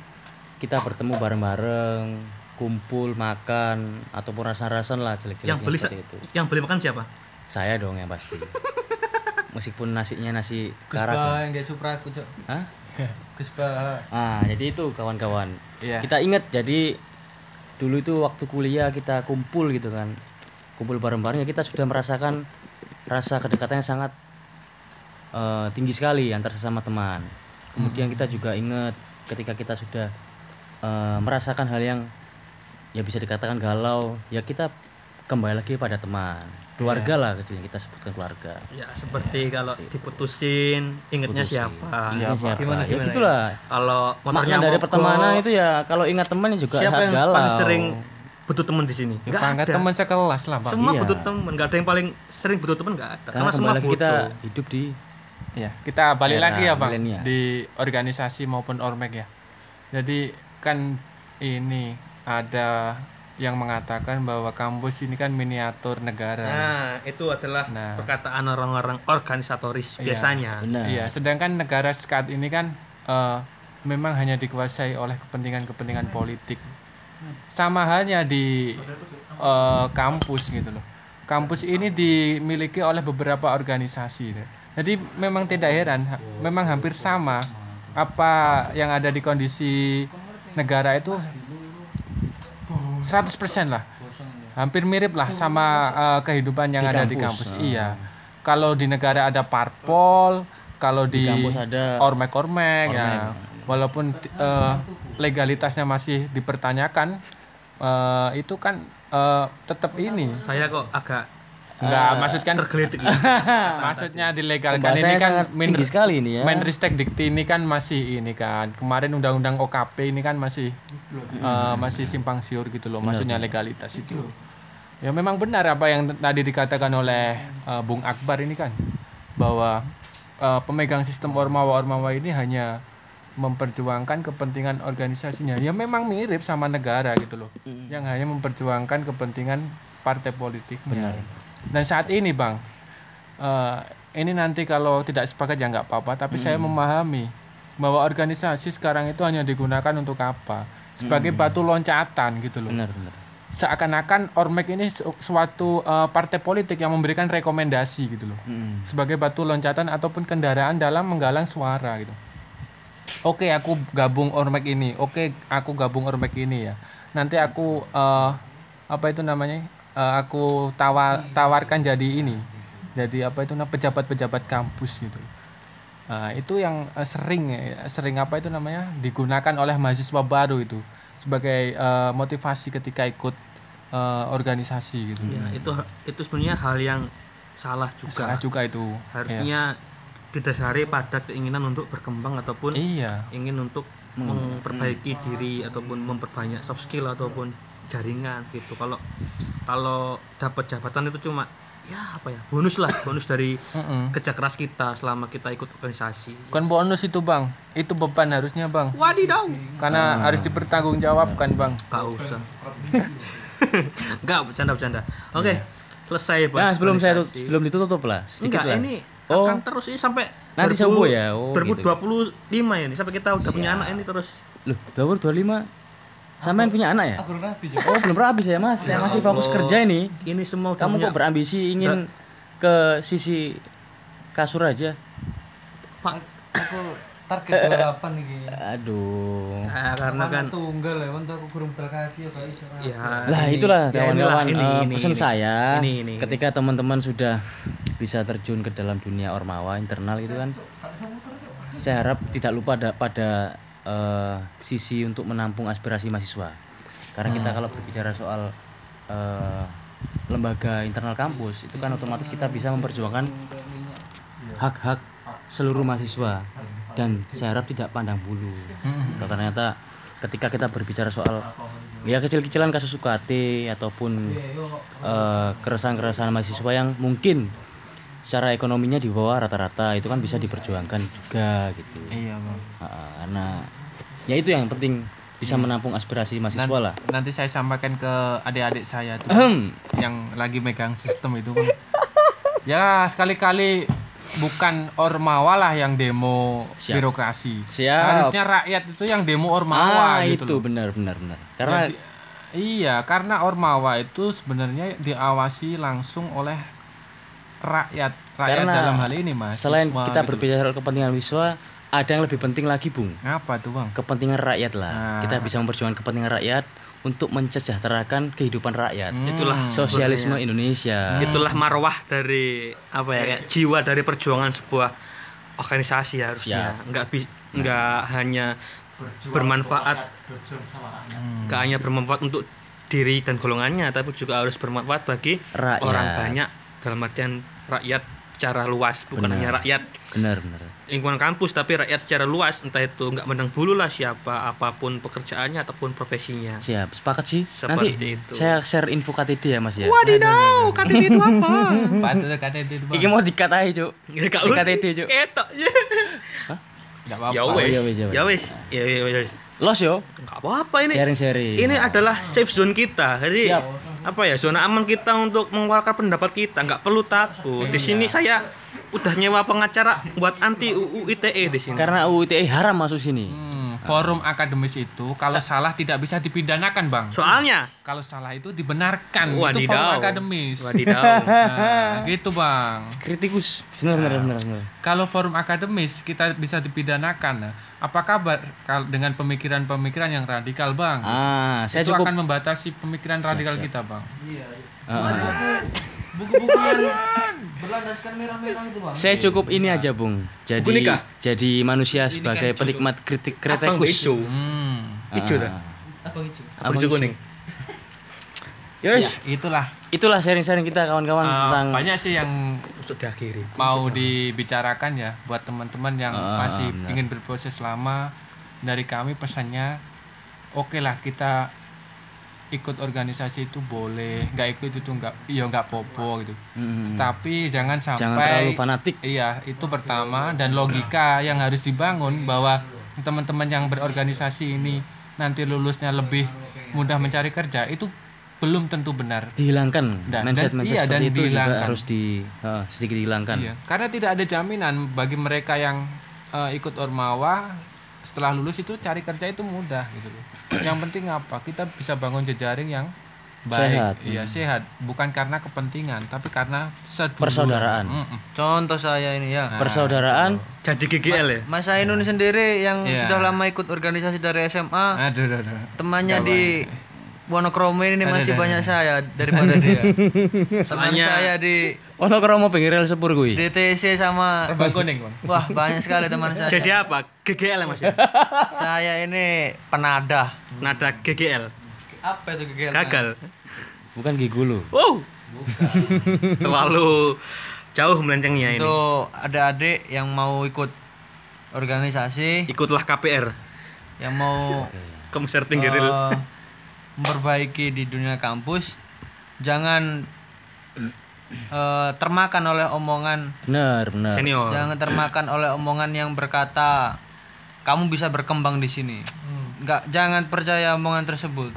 kita bertemu bareng-bareng kumpul makan ataupun rasan-rasan lah jelek-jeleknya yang beli seperti itu yang beli makan siapa? Saya dong yang pasti. [LAUGHS] Meskipun nasinya nasi karak ya. Bah yang dia supra aku cok. Hah? [LAUGHS] Gus Bah. Ah jadi itu kawan-kawan. Iya. kita ingat jadi dulu itu waktu kuliah kita kumpul gitu kan. Kumpul bareng-bareng ya kita sudah merasakan rasa kedekatannya sangat eh, tinggi sekali antar sesama teman. Kemudian kita juga ingat ketika kita sudah eh, merasakan hal yang ya bisa dikatakan galau ya kita kembali lagi pada teman keluarga lah kecilnya kita sebutkan keluarga Ya seperti kalau diputusin, ingetnya Putusin. siapa? Ingatnya siapa Gimana, ya gimana gitulah Kalau motornya makna dari mogok, pertemanan itu ya kalau ingat teman juga siapa yang galau paling sering butuh teman di sini? Ya, Nggak ada. teman sekelas lah bang. Semua Iya. butuh teman, nggak ada yang paling sering butuh teman nggak ada. karena Karena, semua butuh. kita hidup di Ya, kita balik Era lagi ya bang milenial. di organisasi maupun ormek ya. Jadi kan ini ada yang mengatakan bahwa kampus ini kan miniatur negara. Nah, itu adalah Nah. perkataan orang-orang organisatoris Iya. biasanya. benar Iya, sedangkan negara saat ini kan eh, memang hanya dikuasai oleh kepentingan-kepentingan politik. Sama halnya di eh, kampus gitu loh. Kampus ini dimiliki oleh beberapa organisasi. gitu. Jadi memang tidak heran, memang hampir sama apa yang ada di kondisi negara itu 100% lah. Hampir mirip lah sama eh, kehidupan yang Di ada di kampus, ah. Iya. Kalau di negara ada parpol, kalau di, kampus ada ormek-ormek ya. Walaupun eh, legalitasnya masih dipertanyakan, eh, itu kan eh, tetap ini. Saya kok agak Enggak, maksud kan tergelitik. [LAUGHS] maksudnya dilegalkan ini kan tinggi sekali ini ya. Menristek Dikti ini kan masih ini kan. Kemarin undang-undang OKP ini kan masih eh, masih simpang siur gitu loh. Maksudnya legalitas itu. Ya memang benar apa yang tadi dikatakan oleh eh, Bung Akbar ini kan bahwa eh, pemegang sistem ormawa-ormawa ini hanya memperjuangkan kepentingan organisasinya. Ya memang mirip sama negara gitu loh. Yang hanya memperjuangkan kepentingan partai politiknya. Dan saat ini, Bang, eh, ini nanti kalau tidak sepakat ya nggak apa-apa, tapi saya memahami bahwa organisasi sekarang itu hanya digunakan untuk apa? Sebagai batu loncatan gitu loh. benar benar Seakan-akan Ormek ini su- suatu eh, partai politik yang memberikan rekomendasi gitu loh. Mm. Sebagai batu loncatan ataupun kendaraan dalam menggalang suara gitu. Oke, aku gabung Ormek ini. Oke, aku gabung Ormek ini ya. Nanti aku eh, apa itu namanya? Eh, aku tawar tawarkan jadi ini. Jadi apa itu namanya pejabat-pejabat kampus gitu. Nah, itu yang eh, sering eh, sering apa itu namanya digunakan oleh mahasiswa baru itu sebagai eh, motivasi ketika ikut eh, organisasi gitu. Ya, itu itu sebenarnya hal yang salah juga. Salah juga itu. Harusnya didasari pada keinginan untuk berkembang ataupun Iya. ingin untuk memperbaiki diri ataupun memperbanyak soft skill ataupun jaringan gitu. Kalau kalau dapat jabatan itu cuma ya apa ya bonus lah bonus dari Mm-mm. kerja keras kita selama kita ikut organisasi. Bukan bonus itu bang, itu beban harusnya bang. Wadidaw. Karena harus dipertanggungjawabkan bang. Gak usah. [LAUGHS] Enggak bercanda bercanda. Oke. Selesai Bang. Nah, sebelum saya sebelum ditutup lah, sedikit Enggak, lah. ini Oh. akan terus ini sampai Nanti 2000 sembuh ya? Oh, 2025 ya ini sampai kita udah punya anak ini terus. Loh, 2025 Sampean punya anak ya? Aku rapi Oh, belum rapi saya, Mas. Saya masih fokus kerja ini. Ini semua Kamu punya- kok berambisi ingin ke sisi kasur aja? Pak. Aku target 28 nih Aduh. Ah, karena kan tunggal ya, untuk aku kurang berkaji ya ya Lah itulah ya kawan-kawan ini, eh, ini, pesan ini. saya Ini, ini, ketika teman-teman sudah bisa terjun ke dalam dunia ormawa internal itu kan saya harap tidak lupa ada pada eh, sisi untuk menampung aspirasi mahasiswa. Karena kita kalau berbicara soal eh, lembaga internal kampus itu kan otomatis kita bisa memperjuangkan hak-hak seluruh mahasiswa. Dan saya harap tidak pandang bulu. Kalau ternyata ketika kita berbicara soal ya kecil-kecilan kasus UKT ataupun eh, keresahan-keresahan mahasiswa yang mungkin secara ekonominya di bawah rata-rata itu kan bisa diperjuangkan juga gitu Iya, Bang. Karena ya itu yang penting bisa menampung aspirasi mahasiswa lah Nanti saya sampaikan ke adik-adik saya tuh yang lagi megang sistem itu, Bang. ya, sekali-kali bukan ormawa lah yang demo Siap. birokrasi. Siap. Harusnya rakyat itu yang demo ormawa ah gitu itu benar benar benar karena Jadi, iya, karena ormawa itu sebenarnya diawasi langsung oleh rakyat. Rakyat Karena dalam hal ini, Mas. selain siswa kita gitu berbicara soal kepentingan siswa ada yang lebih penting lagi bung Apa tuh, Bang? kepentingan rakyat lah Nah. kita bisa memperjuangkan kepentingan rakyat untuk mensejahterakan kehidupan rakyat Hmm. Itulah sosialisme Indonesia itulah marwah dari apa ya kayak jiwa dari perjuangan sebuah organisasi harusnya nggak bi nggak hanya bermanfaat nggak hanya bermanfaat untuk diri dan golongannya tapi juga harus bermanfaat bagi Rakyat. orang banyak dalam artian rakyat secara luas bukan Benar. hanya rakyat benar benar. lingkungan kampus tapi rakyat secara luas entah itu nggak menang bulu lah siapa apa pun pekerjaannya ataupun profesinya. Siap sepakat sih. Seperti nanti itu. saya share info KTD ya mas ya? Wadidaw KTP itu apa? [LAUGHS] Patut kan itu. Iki mau dikat aja cuk. Ya, Si. KTD cuk. ketok ya wes ya wes. ya ya wes los yo. Nggak apa-apa ini. Sharing sharing. Ini adalah safe zone kita jadi Siap. Apa ya zona aman kita untuk mengeluarkan pendapat kita. Nggak perlu takut. Di sini saya udah nyewa pengacara buat anti UU ITE di sini. Karena UU ITE haram masuk sini. Hmm, forum akademis itu kalau salah tidak bisa dipidanakan, Bang. soalnya Kalau salah itu dibenarkan. Itu Wadidaw. forum akademis. wadidaw [LAUGHS] Nah, gitu, Bang. kritikus benar benar benar benar Kalau forum akademis kita bisa dipidanakan. Nah, apa kabar kal- dengan pemikiran-pemikiran yang radikal, Bang? ah saya itu cukup akan membatasi pemikiran radikal kita, Bang. Ah, ah. buku-buku yang berlandaskan merah-merah itu bang. Saya cukup ini aja bung. Buku jadi nikah? jadi manusia sebagai penikmat kritik abang kritikus hijau? Hmm. hijau dah? Apa hijau? Apa hijau kuning? Ya, Yes, itulah. itulah sharing-sharing kita kawan-kawan Eh, tentang banyak sih yang sudah akhiri. mau dibicarakan ya buat teman-teman yang Ah, masih benar. ingin berproses lama. Dari kami pesannya oke lah kita ikut organisasi itu boleh nggak ikut itu nggak iya nggak popo gitu. Mm, tapi jangan sampai jangan terlalu fanatik. Iya itu pertama. Dan logika yang harus dibangun bahwa teman-teman yang berorganisasi ini nanti lulusnya lebih mudah mencari kerja itu belum tentu benar. Dihilangkan. Dan- mindset dan- mindset iya, seperti dan itu juga harus di eh, sedikit dihilangkan. Iya, karena tidak ada jaminan bagi mereka yang eh, ikut ormawa setelah lulus itu cari kerja itu mudah gitu loh. [CLEARS THROAT] Yang penting apa? Kita bisa bangun jejaring yang baik, Sehat. iya sehat, bukan karena kepentingan, tapi karena sedulur. Persaudaraan. Mm-mm. contoh saya ini ya persaudaraan Jadi GGL ya. Mas Ainun sendiri yang Iya. sudah lama ikut organisasi dari SMA Aduh, aduh, aduh. temannya di Wonokromo ini masih aduh, [LAUGHS] banyak saya daripada dia teman Soalnya- saya di ono kromo pinggir rel sepur kuwi DTC sama Terbang kuning, Bang. wah banyak sekali teman saya Jadi apa? GGL ya Mas ya? [LAUGHS] saya ini penadah Nada GGL. apa itu kegiatan Gagal. bukan gigulu Wow. [LAUGHS] Terlalu jauh melencengnya ini. itu adik-adik yang mau ikut organisasi Ikutlah KPR. yang mau Komisar Pinggiril. eh, memperbaiki di dunia kampus jangan eh, termakan oleh omongan benar benar. Senior. jangan termakan oleh omongan yang berkata kamu bisa berkembang di sini. Nggak jangan percaya omongan tersebut.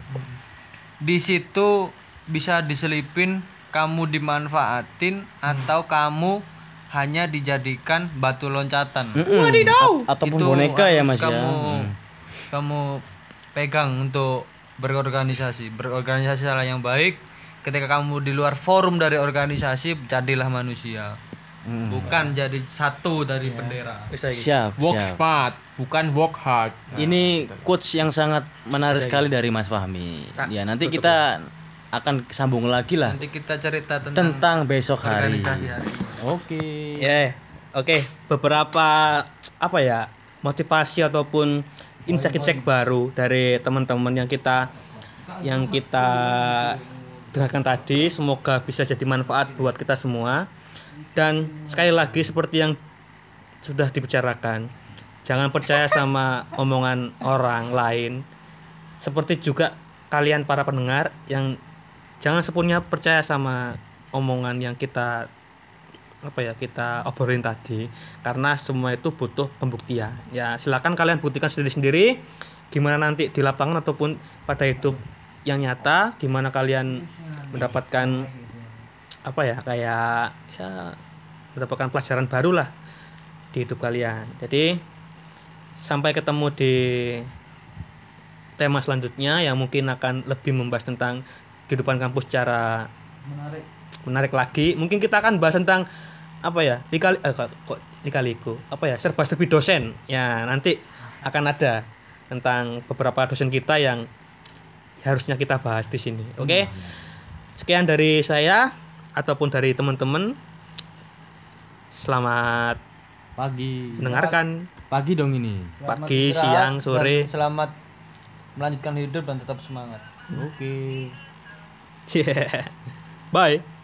Di situ bisa diselipin kamu dimanfaatin atau kamu hanya dijadikan batu loncatan. Wadidaw. ataupun Itu boneka ya mas ya. kamu Hmm. kamu pegang untuk berorganisasi. Berorganisasi adalah yang baik. Ketika kamu di luar forum dari organisasi jadilah manusia. Hmm. bukan jadi satu dari bendera. Siap Work siap. smart, bukan work hard. ini quotes yang sangat menarik sekali dari Mas Fahmi. Ya nanti kita akan sambung lagi lah nanti kita cerita tentang, tentang besok hari. organisasi hari oke. Ya, oke. Beberapa apa ya motivasi ataupun insight-insight baru dari teman-teman yang kita yang kita dengarkan tadi. Semoga bisa jadi manfaat buat kita semua. Dan sekali lagi seperti yang sudah dibicarakan, jangan percaya sama omongan orang lain. Seperti juga kalian para pendengar yang jangan sepenuhnya percaya sama omongan yang kita apa ya kita obrolin tadi karena semua itu butuh pembuktian. Ya silakan kalian buktikan sendiri-sendiri gimana nanti di lapangan ataupun pada hidup yang nyata gimana kalian mendapatkan apa ya kayak ya mendapatkan pelajaran baru lah di hidup kalian. Jadi sampai ketemu di tema selanjutnya yang mungkin akan lebih membahas tentang kehidupan kampus secara Menarik. menarik lagi. Mungkin kita akan bahas tentang apa ya likali eh, kok kok likaliku apa ya serba serbi dosen ya nanti akan ada tentang beberapa dosen kita yang harusnya kita bahas di sini oke sekian dari saya ataupun dari teman-teman selamat Pagi. mendengarkan Pagi dong ini. Selamat Pagi, siang, sore. Selamat melanjutkan hidup dan tetap semangat. Oke. [LAUGHS] Yeah. bye